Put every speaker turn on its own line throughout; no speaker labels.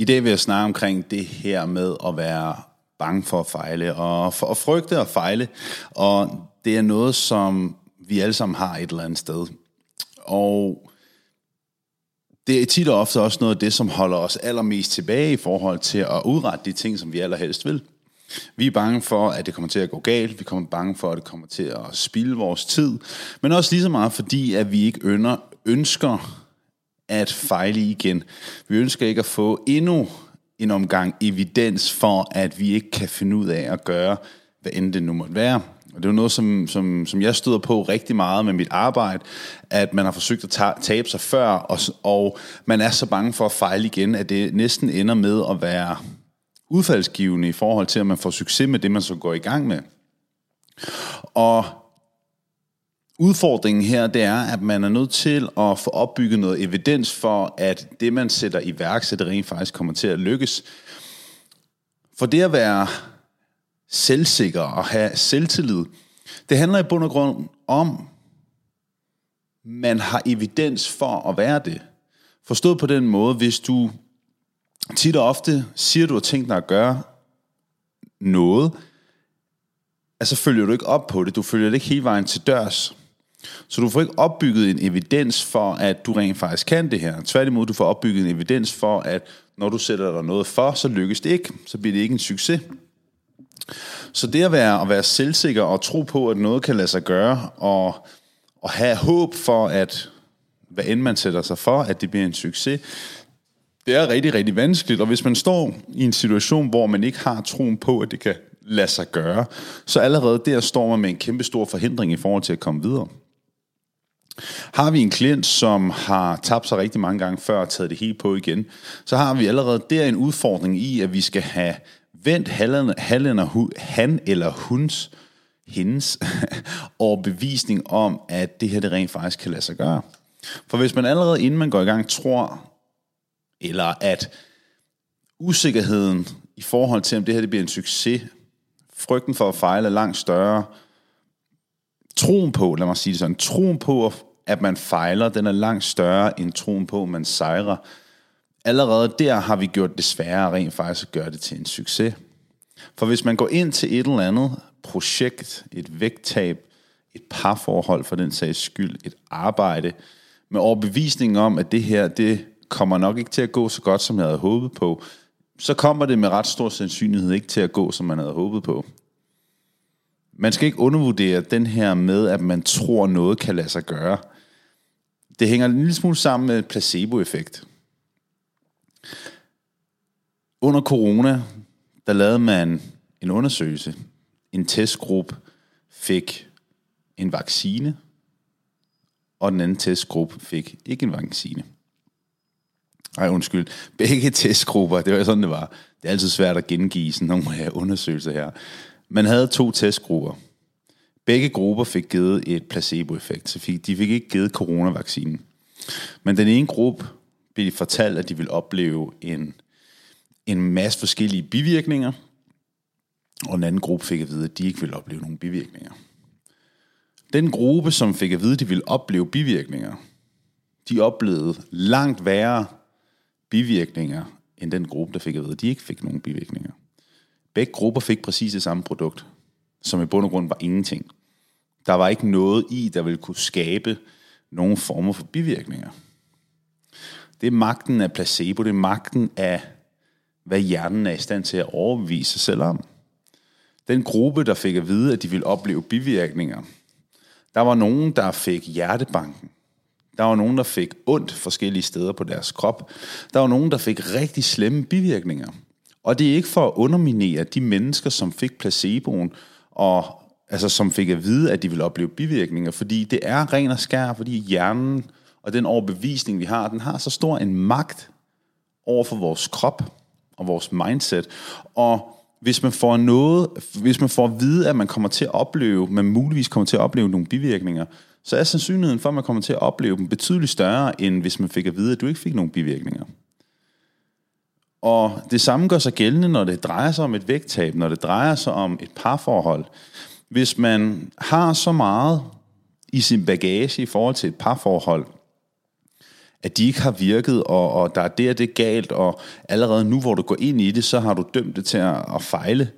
I dag vil jeg snakke omkring det her med at være bange for at fejle, og for at frygte at fejle. Og det er noget, som vi alle sammen har et eller andet sted. Og det er tit og ofte også noget af det, som holder os allermest tilbage i forhold til at udrette de ting, som vi allerhelst vil. Vi er bange for, at det kommer til at gå galt. Vi kommer bange for, at det kommer til at spilde vores tid. Men også lige så meget fordi, at vi ikke ønsker, ønsker at fejle igen. Vi ønsker ikke at få endnu en omgang evidens for, at vi ikke kan finde ud af at gøre, hvad end det nu måtte være. Og det er jo noget, som, som, som jeg støder på rigtig meget med mit arbejde, at man har forsøgt at tabe sig før, og, og man er så bange for at fejle igen, at det næsten ender med at være udfaldsgivende i forhold til, at man får succes med det, man så går i gang med. Og udfordringen her, det er, at man er nødt til at få opbygget noget evidens for, at det, man sætter i værk, så det rent faktisk kommer til at lykkes. For det at være selvsikker og have selvtillid, det handler i bund og grund om, man har evidens for at være det. Forstået på den måde, hvis du tit og ofte siger, du har tænkt dig at gøre noget, altså følger du ikke op på det, du følger det ikke hele vejen til dørs. Så du får ikke opbygget en evidens for, at du rent faktisk kan det her. Tværtimod, du får opbygget en evidens for, at når du sætter dig noget for, så lykkes det ikke. Så bliver det ikke en succes. Så det at være, at være selvsikker og tro på, at noget kan lade sig gøre, og, og have håb for, at hvad end man sætter sig for, at det bliver en succes, det er rigtig, rigtig vanskeligt. Og hvis man står i en situation, hvor man ikke har troen på, at det kan lade sig gøre, så allerede der står man med en kæmpe stor forhindring i forhold til at komme videre. Har vi en klient, som har tabt sig rigtig mange gange før og taget det helt på igen, så har vi allerede der en udfordring i, at vi skal have vendt han eller huns, hendes overbevisning om, at det her det rent faktisk kan lade sig gøre. For hvis man allerede inden man går i gang tror, eller at usikkerheden i forhold til, om det her det bliver en succes, frygten for at fejle er langt større, troen på, lad mig sige det sådan, troen på, at at man fejler, den er langt større end troen på, at man sejrer. Allerede der har vi gjort det sværere rent faktisk at gøre det til en succes. For hvis man går ind til et eller andet projekt, et vægttab, et parforhold for den sags skyld, et arbejde, med overbevisningen om, at det her, det kommer nok ikke til at gå så godt, som jeg havde håbet på, så kommer det med ret stor sandsynlighed ikke til at gå, som man havde håbet på. Man skal ikke undervurdere den her med, at man tror, noget kan lade sig gøre. Det hænger en lille smule sammen med placeboeffekt. Under corona, der lavede man en undersøgelse. En testgruppe fik en vaccine, og den anden testgruppe fik ikke en vaccine. Nej, undskyld. Begge testgrupper, det var sådan, det var. Det er altid svært at gengive sådan nogle undersøgelser her. Man havde to testgrupper. Begge grupper fik givet et placeboeffekt, så fik, de fik ikke givet coronavaccinen. Men den ene gruppe blev de fortalt, at de ville opleve en, en masse forskellige bivirkninger, og den anden gruppe fik at vide, at de ikke ville opleve nogen bivirkninger. Den gruppe, som fik at vide, at de ville opleve bivirkninger, de oplevede langt værre bivirkninger, end den gruppe, der fik at vide, at de ikke fik nogen bivirkninger. Begge grupper fik præcis det samme produkt, som i bund og grund var ingenting. Der var ikke noget i, der ville kunne skabe nogen former for bivirkninger. Det er magten af placebo, det er magten af, hvad hjernen er i stand til at overbevise sig selv om. Den gruppe, der fik at vide, at de ville opleve bivirkninger, der var nogen, der fik hjertebanken. Der var nogen, der fik ondt forskellige steder på deres krop. Der var nogen, der fik rigtig slemme bivirkninger. Og det er ikke for at underminere de mennesker, som fik placeboen, og altså som fik at vide, at de ville opleve bivirkninger, fordi det er ren og skær, fordi hjernen og den overbevisning, vi har, den har så stor en magt over for vores krop og vores mindset. Og hvis man får noget, hvis man får at vide, at man kommer til at opleve, man muligvis kommer til at opleve nogle bivirkninger, så er sandsynligheden for, at man kommer til at opleve dem betydeligt større, end hvis man fik at vide, at du ikke fik nogen bivirkninger. Og det samme gør sig gældende, når det drejer sig om et vægttab, når det drejer sig om et parforhold. Hvis man har så meget i sin bagage i forhold til et parforhold, at de ikke har virket, og, og der er det og det galt, og allerede nu, hvor du går ind i det, så har du dømt det til at, at fejle,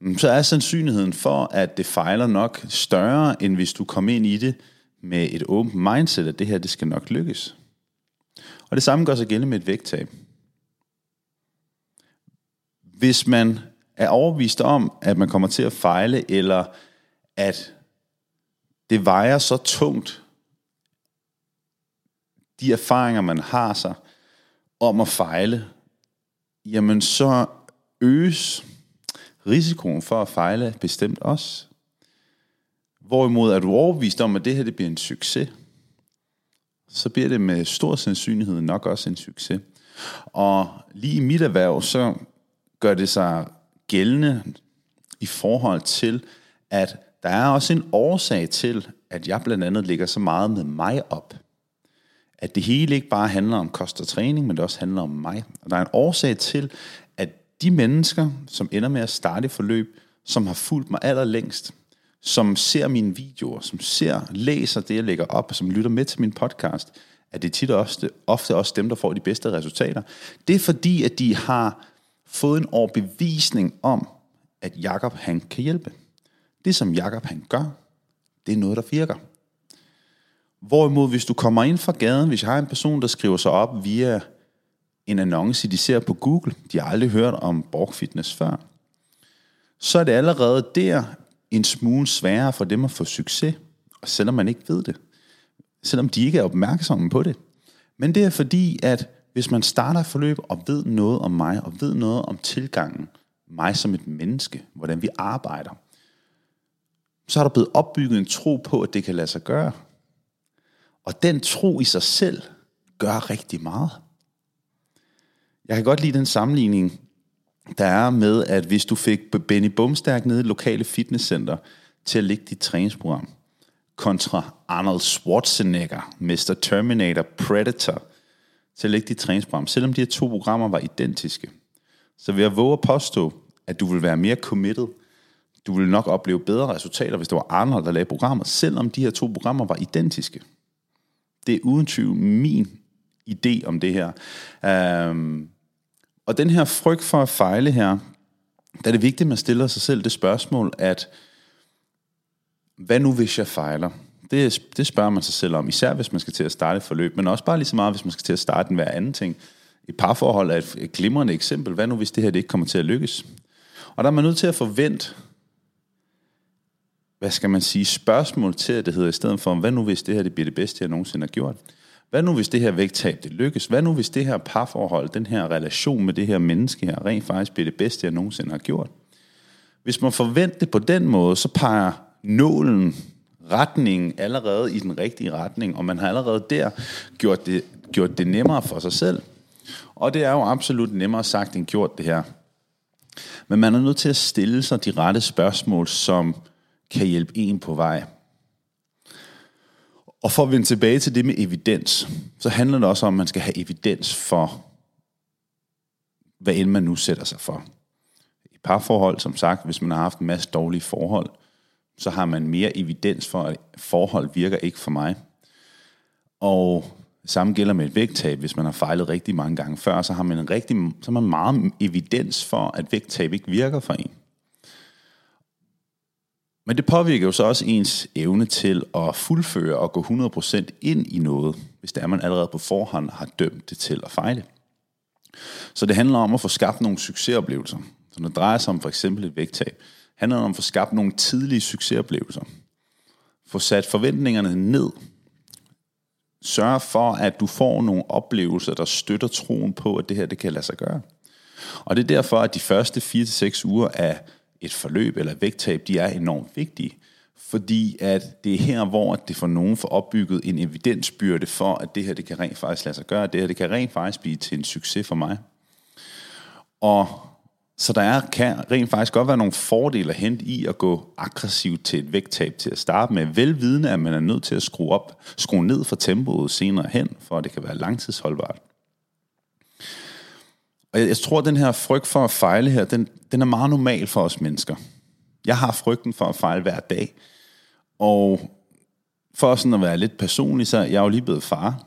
mm, så er sandsynligheden for, at det fejler nok større, end hvis du kommer ind i det med et åbent mindset, at det her, det skal nok lykkes. Og det samme gør sig gældende med et vægttab. Hvis man er overbevist om, at man kommer til at fejle, eller at det vejer så tungt, de erfaringer, man har sig om at fejle, jamen så øges risikoen for at fejle bestemt også. Hvorimod er du overbevist om, at det her det bliver en succes, så bliver det med stor sandsynlighed nok også en succes. Og lige i mit erhverv, så gør det sig gældende i forhold til, at der er også en årsag til, at jeg blandt andet ligger så meget med mig op. At det hele ikke bare handler om kost og træning, men det også handler om mig. Og der er en årsag til, at de mennesker, som ender med at starte et forløb, som har fulgt mig allerlængst, som ser mine videoer, som ser, læser det, jeg lægger op, som lytter med til min podcast, at det tit og ofte, ofte også dem, der får de bedste resultater. Det er fordi, at de har fået en overbevisning om, at Jakob han kan hjælpe. Det, som Jakob han gør, det er noget, der virker. Hvorimod, hvis du kommer ind fra gaden, hvis jeg har en person, der skriver sig op via en annonce, de ser på Google, de har aldrig hørt om Borg Fitness før, så er det allerede der en smule sværere for dem at få succes, og selvom man ikke ved det. Selvom de ikke er opmærksomme på det. Men det er fordi, at hvis man starter et forløb og ved noget om mig, og ved noget om tilgangen, mig som et menneske, hvordan vi arbejder, så er der blevet opbygget en tro på, at det kan lade sig gøre. Og den tro i sig selv gør rigtig meget. Jeg kan godt lide den sammenligning, der er med, at hvis du fik Benny Bumstærk nede i lokale fitnesscenter til at lægge dit træningsprogram, kontra Arnold Schwarzenegger, Mr. Terminator, Predator, til at lægge dit træningsprogram, selvom de her to programmer var identiske, så vil jeg våge at påstå, at du vil være mere committed, du ville nok opleve bedre resultater, hvis det var Arnold, der lavede programmet, selvom de her to programmer var identiske. Det er uden tvivl min idé om det her. Øhm, og den her frygt for at fejle her, der er det vigtigt, at man stiller sig selv det spørgsmål, at hvad nu hvis jeg fejler? Det, det spørger man sig selv om, især hvis man skal til at starte et forløb, men også bare lige så meget, hvis man skal til at starte en hver anden ting. Et parforhold er et, et glimrende eksempel. Hvad nu hvis det her det ikke kommer til at lykkes? Og der er man nødt til at forvente, hvad skal man sige, spørgsmål til, at det hedder i stedet for, hvad nu hvis det her det bliver det bedste, jeg nogensinde har gjort? Hvad nu hvis det her vægttab det lykkes? Hvad nu hvis det her parforhold, den her relation med det her menneske her, rent faktisk bliver det bedste, jeg nogensinde har gjort? Hvis man forventer det på den måde, så peger nålen, retningen allerede i den rigtige retning, og man har allerede der gjort det, gjort det nemmere for sig selv. Og det er jo absolut nemmere sagt end gjort det her. Men man er nødt til at stille sig de rette spørgsmål, som kan hjælpe en på vej. Og for at vende tilbage til det med evidens, så handler det også om, at man skal have evidens for, hvad end man nu sætter sig for. I parforhold, som sagt, hvis man har haft en masse dårlige forhold, så har man mere evidens for, at forhold virker ikke for mig. Og samme gælder med et vægttab. Hvis man har fejlet rigtig mange gange før, så har man, en rigtig, så har man meget evidens for, at vægttab ikke virker for en. Men det påvirker jo så også ens evne til at fuldføre og gå 100% ind i noget, hvis det er, man allerede på forhånd har dømt det til at fejle. Så det handler om at få skabt nogle succesoplevelser. Så når det drejer sig om for eksempel et vægttab, handler det om at få skabt nogle tidlige succesoplevelser. Få sat forventningerne ned. Sørg for, at du får nogle oplevelser, der støtter troen på, at det her det kan lade sig gøre. Og det er derfor, at de første 4-6 uger af et forløb eller vægttab, de er enormt vigtige. Fordi at det er her, hvor det for nogen får opbygget en evidensbyrde for, at det her det kan rent faktisk lade sig gøre, det her det kan rent faktisk blive til en succes for mig. Og så der er, kan rent faktisk godt være nogle fordele at hente i at gå aggressivt til et vægttab til at starte med, velvidende at man er nødt til at skrue, op, skrue ned for tempoet senere hen, for at det kan være langtidsholdbart. Og jeg, jeg tror, at den her frygt for at fejle her, den, den er meget normal for os mennesker. Jeg har frygten for at fejle hver dag. Og for sådan at være lidt personlig, så er jeg jo lige blevet far.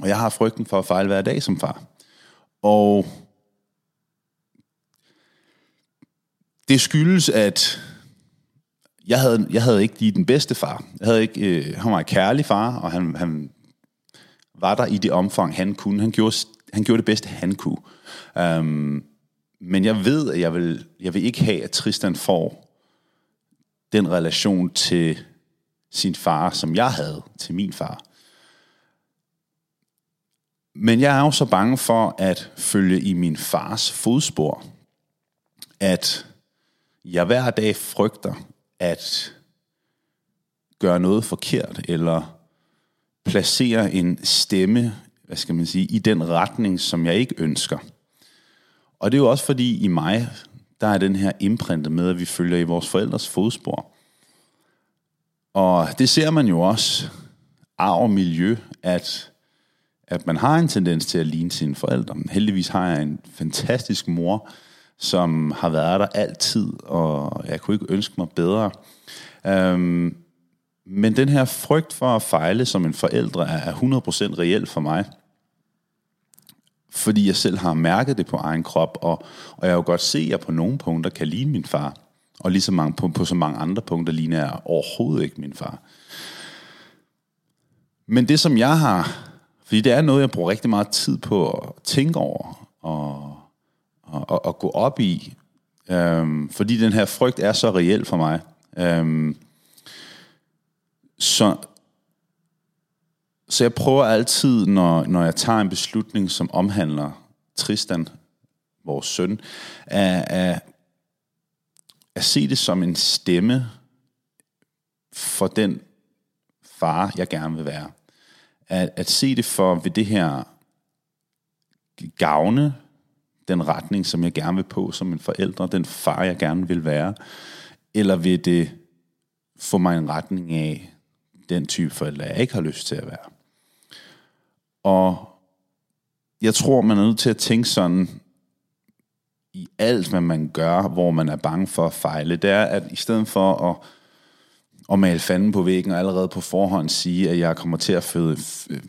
Og jeg har frygten for at fejle hver dag som far. Og det skyldes, at jeg havde, jeg havde ikke lige den bedste far. Jeg havde ikke, øh, han var en kærlig far, og han, han var der i det omfang, han kunne. Han gjorde, han gjorde det bedste, han kunne. Um, men jeg ved, at jeg vil, jeg vil ikke have, at Tristan får den relation til sin far, som jeg havde til min far. Men jeg er jo så bange for at følge i min fars fodspor, at jeg hver dag frygter at gøre noget forkert, eller placere en stemme, hvad skal man sige, i den retning, som jeg ikke ønsker. Og det er jo også fordi i mig, der er den her imprintet med, at vi følger i vores forældres fodspor. Og det ser man jo også arv og miljø, at, at man har en tendens til at ligne sine forældre. Heldigvis har jeg en fantastisk mor, som har været der altid, og jeg kunne ikke ønske mig bedre. Øhm, men den her frygt for at fejle som en forældre er 100% reelt for mig. Fordi jeg selv har mærket det på egen krop, og, og jeg har jo godt se, at jeg på nogle punkter kan ligne min far. Og lige så mange, på, på så mange andre punkter ligner jeg overhovedet ikke min far. Men det som jeg har, fordi det er noget, jeg bruger rigtig meget tid på at tænke over, og og, at gå op i. Øhm, fordi den her frygt er så reel for mig. Øhm, så, så jeg prøver altid, når, når jeg tager en beslutning, som omhandler Tristan, vores søn, at, at, at se det som en stemme for den far, jeg gerne vil være. At, at se det for ved det her gavne den retning, som jeg gerne vil på som en forældre, den far, jeg gerne vil være? Eller vil det få mig en retning af den type forældre, jeg ikke har lyst til at være? Og jeg tror, man er nødt til at tænke sådan i alt, hvad man gør, hvor man er bange for at fejle. Det er, at i stedet for at, at male fanden på væggen og allerede på forhånd sige, at jeg kommer til at føde, øh,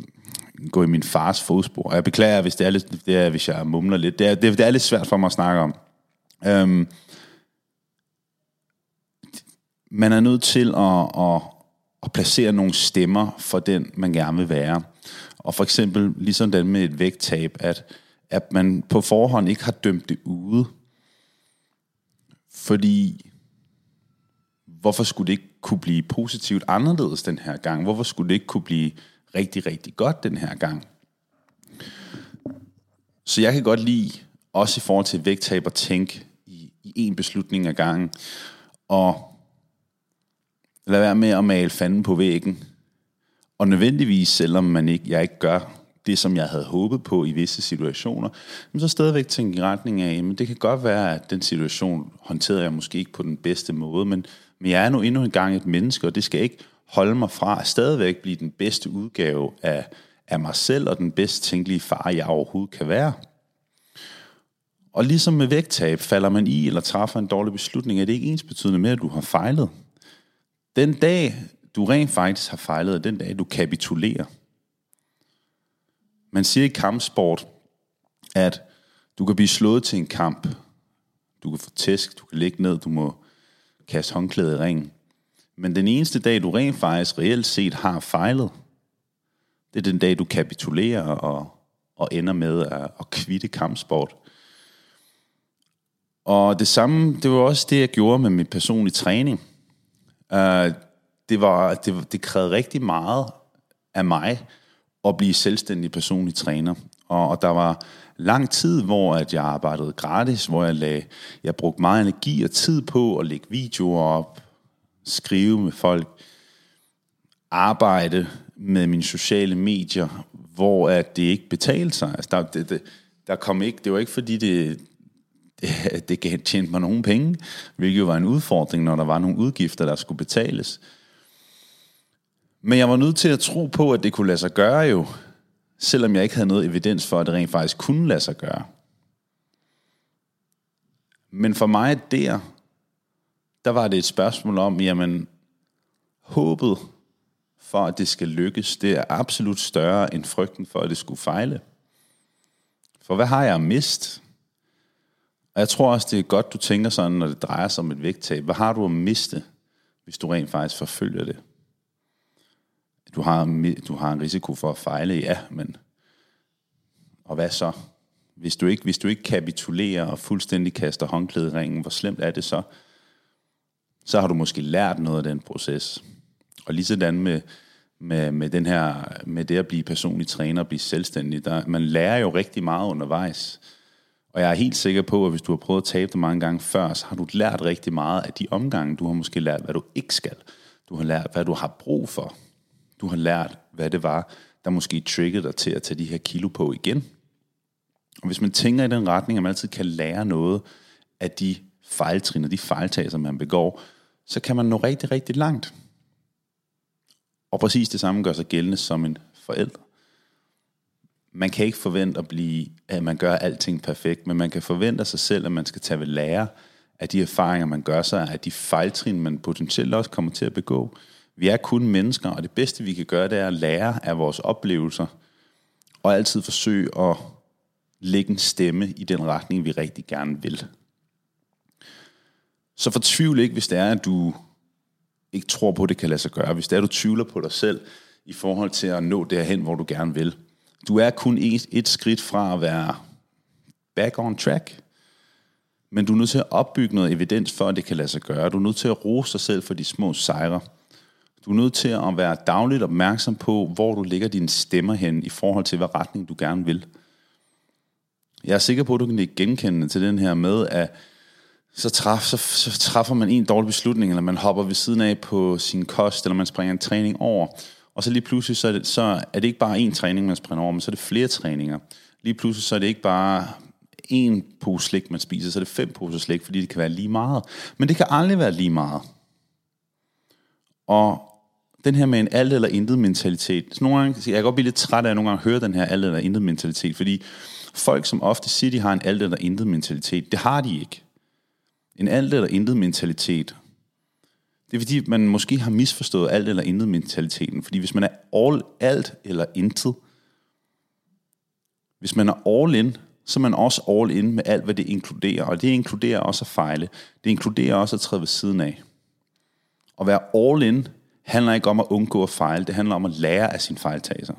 gå i min fars fodspor. Og jeg beklager, hvis det er, lidt, det er, hvis jeg mumler lidt. Det er, det, det er lidt svært for mig at snakke om. Øhm, man er nødt til at, at, at placere nogle stemmer for den, man gerne vil være. Og for eksempel, ligesom den med et vægttab, at, at man på forhånd ikke har dømt det ude. Fordi, hvorfor skulle det ikke kunne blive positivt anderledes den her gang? Hvorfor skulle det ikke kunne blive rigtig, rigtig godt den her gang. Så jeg kan godt lide, også i forhold til vægttab, at tænke i, i én beslutning ad gangen, og lad være med at male fanden på væggen. Og nødvendigvis, selvom man ikke, jeg ikke gør det, som jeg havde håbet på i visse situationer, men så stadigvæk tænke i retning af, men det kan godt være, at den situation håndterede jeg måske ikke på den bedste måde, men, men jeg er nu endnu en gang et menneske, og det skal ikke holde mig fra at stadigvæk blive den bedste udgave af, af mig selv, og den bedst tænkelige far, jeg overhovedet kan være. Og ligesom med vægttab, falder man i eller træffer en dårlig beslutning, er det ikke ens betydende med, at du har fejlet. Den dag, du rent faktisk har fejlet, er den dag, du kapitulerer. Man siger i kampsport, at du kan blive slået til en kamp. Du kan få tæsk, du kan ligge ned, du må kaste håndklædet i ringen. Men den eneste dag, du rent faktisk reelt set har fejlet, det er den dag, du kapitulerer og, og ender med at, at kvitte kampsport. Og det samme, det var også det, jeg gjorde med min personlige træning. Uh, det, var, det, det krævede rigtig meget af mig at blive selvstændig personlig træner. Og, og der var lang tid, hvor at jeg arbejdede gratis, hvor jeg, lag, jeg brugte meget energi og tid på at lægge videoer op, skrive med folk, arbejde med mine sociale medier, hvor at det ikke betalte sig. Altså, der, det, det, der kom ikke, det var ikke fordi, det, det, det tjente mig nogen penge, hvilket jo var en udfordring, når der var nogle udgifter, der skulle betales. Men jeg var nødt til at tro på, at det kunne lade sig gøre jo, selvom jeg ikke havde noget evidens for, at det rent faktisk kunne lade sig gøre. Men for mig der, der var det et spørgsmål om, jamen, håbet for at det skal lykkes, det er absolut større end frygten for, at det skulle fejle. For hvad har jeg mist? Og jeg tror også, det er godt, du tænker sådan, når det drejer sig om et vægttab. Hvad har du at miste, hvis du rent faktisk forfølger det? Du har, du har en risiko for at fejle, ja, men og hvad så? Hvis du ikke, hvis du ikke kapitulerer og fuldstændig kaster håndklædet i ringen, hvor slemt er det så? Så har du måske lært noget af den proces. Og lige sådan med, med, med, den her, med det at blive personlig træner og blive selvstændig, der, man lærer jo rigtig meget undervejs. Og jeg er helt sikker på, at hvis du har prøvet at tabe det mange gange før, så har du lært rigtig meget af de omgange. Du har måske lært, hvad du ikke skal. Du har lært, hvad du har brug for. Du har lært, hvad det var, der måske triggede dig til at tage de her kilo på igen. Og hvis man tænker i den retning, at man altid kan lære noget af de fejltrin og de fejltagelser, man begår, så kan man nå rigtig, rigtig langt. Og præcis det samme gør sig gældende som en forælder. Man kan ikke forvente at blive, at man gør alting perfekt, men man kan forvente sig selv, at man skal tage ved lære af de erfaringer, man gør sig, af de fejltrin, man potentielt også kommer til at begå. Vi er kun mennesker, og det bedste vi kan gøre, det er at lære af vores oplevelser, og altid forsøge at lægge en stemme i den retning, vi rigtig gerne vil. Så fortvivl ikke, hvis det er, at du ikke tror på, at det kan lade sig gøre. Hvis det er, at du tvivler på dig selv i forhold til at nå derhen, hvor du gerne vil. Du er kun et, et skridt fra at være back on track. Men du er nødt til at opbygge noget evidens for, at det kan lade sig gøre. Du er nødt til at rose dig selv for de små sejre. Du er nødt til at være dagligt opmærksom på, hvor du lægger dine stemmer hen i forhold til, hvad retning du gerne vil. Jeg er sikker på, at du kan ikke genkende til den her med, at så, træf, så, så træffer man en dårlig beslutning, eller man hopper ved siden af på sin kost, eller man springer en træning over. Og så lige pludselig, så er det, så er det ikke bare én træning, man springer over, men så er det flere træninger. Lige pludselig, så er det ikke bare en pose slik, man spiser, så er det fem poser slik, fordi det kan være lige meget. Men det kan aldrig være lige meget. Og den her med en alt eller intet mentalitet. Så nogle gange, jeg kan godt blive lidt træt af at nogle gange høre den her alt eller intet mentalitet, fordi folk, som ofte siger, de har en alt eller intet mentalitet, det har de ikke. En alt eller intet mentalitet. Det er fordi, man måske har misforstået alt eller intet mentaliteten. Fordi hvis man er all, alt eller intet, hvis man er all in, så er man også all in med alt, hvad det inkluderer. Og det inkluderer også at fejle. Det inkluderer også at træde ved siden af. At være all in handler ikke om at undgå at fejle. Det handler om at lære af sin fejltagelser.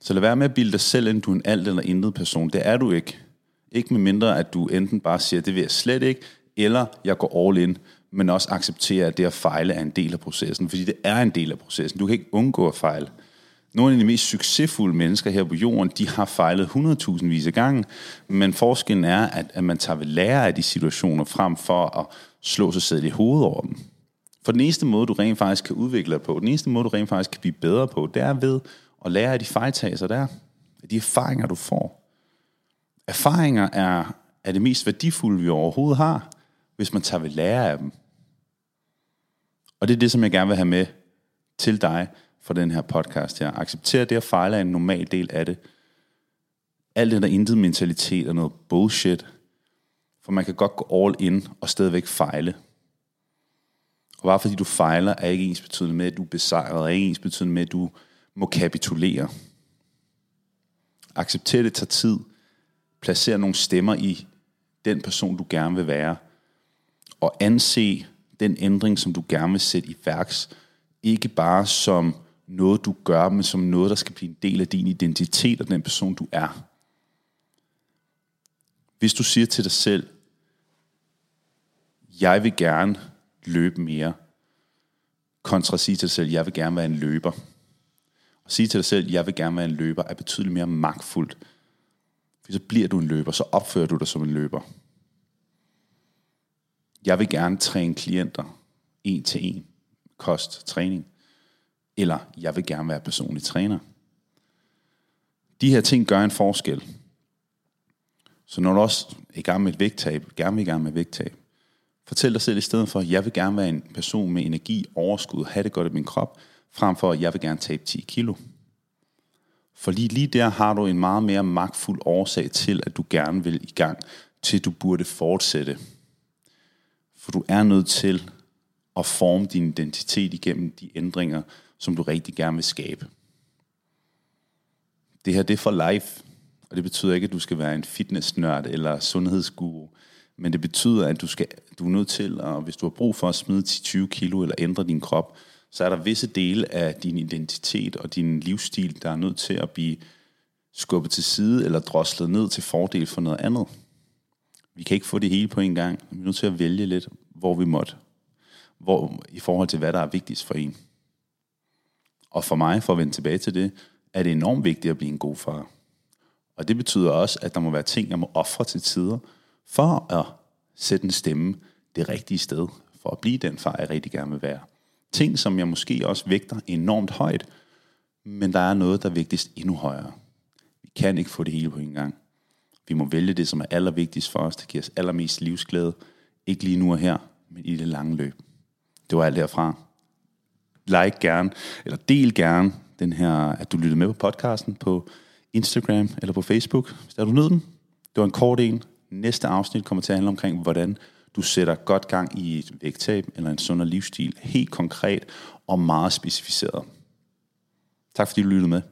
Så lad være med at bilde dig selv, ind, du er en alt eller intet person. Det er du ikke. Ikke med mindre, at du enten bare siger, det vil jeg slet ikke, eller jeg går all in, men også accepterer, at det at fejle er en del af processen, fordi det er en del af processen. Du kan ikke undgå at fejle. Nogle af de mest succesfulde mennesker her på jorden, de har fejlet 100.000 vis af gange, men forskellen er, at, at man tager ved lære af de situationer frem for at slå sig selv i hovedet over dem. For den eneste måde, du rent faktisk kan udvikle dig på, den eneste måde, du rent faktisk kan blive bedre på, det er ved at lære af de fejltagelser der, af de erfaringer, du får. Erfaringer er, er det mest værdifulde, vi overhovedet har, hvis man tager ved lære af dem. Og det er det, som jeg gerne vil have med til dig for den her podcast her. Accepter det at fejle er en normal del af det. Alt det der intet mentalitet og noget bullshit. For man kan godt gå all in og stadigvæk fejle. Og bare fordi du fejler, er ikke ens betydende med, at du er besejret, er ikke ens betydende med, at du må kapitulere. Accepter det tager tid. Placer nogle stemmer i den person, du gerne vil være. Og anse den ændring, som du gerne vil sætte i værks, ikke bare som noget, du gør, men som noget, der skal blive en del af din identitet og den person, du er. Hvis du siger til dig selv, jeg vil gerne løbe mere, kontra at sige til dig selv, jeg vil gerne være en løber. Og sige til dig selv, jeg vil gerne være en løber, er betydeligt mere magtfuldt. For så bliver du en løber, så opfører du dig som en løber. Jeg vil gerne træne klienter en til en, kost, træning. Eller jeg vil gerne være personlig træner. De her ting gør en forskel. Så når du også er i gang med et vægttab, gerne vil i gang med vægttab, fortæl dig selv i stedet for, at jeg vil gerne være en person med energi, overskud, have det godt i min krop, frem for at jeg vil gerne tabe 10 kilo. For lige, lige der har du en meget mere magtfuld årsag til, at du gerne vil i gang, til du burde fortsætte. For du er nødt til at forme din identitet igennem de ændringer, som du rigtig gerne vil skabe. Det her det er for life, og det betyder ikke, at du skal være en fitnessnørd eller sundhedsguru, men det betyder, at du, skal, du er nødt til, at, hvis du har brug for at smide 10-20 kilo eller ændre din krop, så er der visse dele af din identitet og din livsstil, der er nødt til at blive skubbet til side eller droslet ned til fordel for noget andet. Vi kan ikke få det hele på en gang. Vi er nødt til at vælge lidt, hvor vi måtte. Hvor, I forhold til, hvad der er vigtigst for en. Og for mig, for at vende tilbage til det, er det enormt vigtigt at blive en god far. Og det betyder også, at der må være ting, jeg må ofre til tider, for at sætte en stemme det rigtige sted, for at blive den far, jeg rigtig gerne vil være. Ting, som jeg måske også vægter enormt højt, men der er noget, der er vigtigst endnu højere. Vi kan ikke få det hele på en gang. Vi må vælge det, som er allervigtigst for os, det giver os allermest livsglæde. Ikke lige nu og her, men i det lange løb. Det var alt herfra. Like gerne, eller del gerne den her, at du lyttede med på podcasten på Instagram eller på Facebook, hvis der du nød den. Det var en kort en. Næste afsnit kommer til at handle omkring, hvordan du sætter godt gang i et vægttab eller en sundere livsstil, helt konkret og meget specificeret. Tak fordi du lyttede med.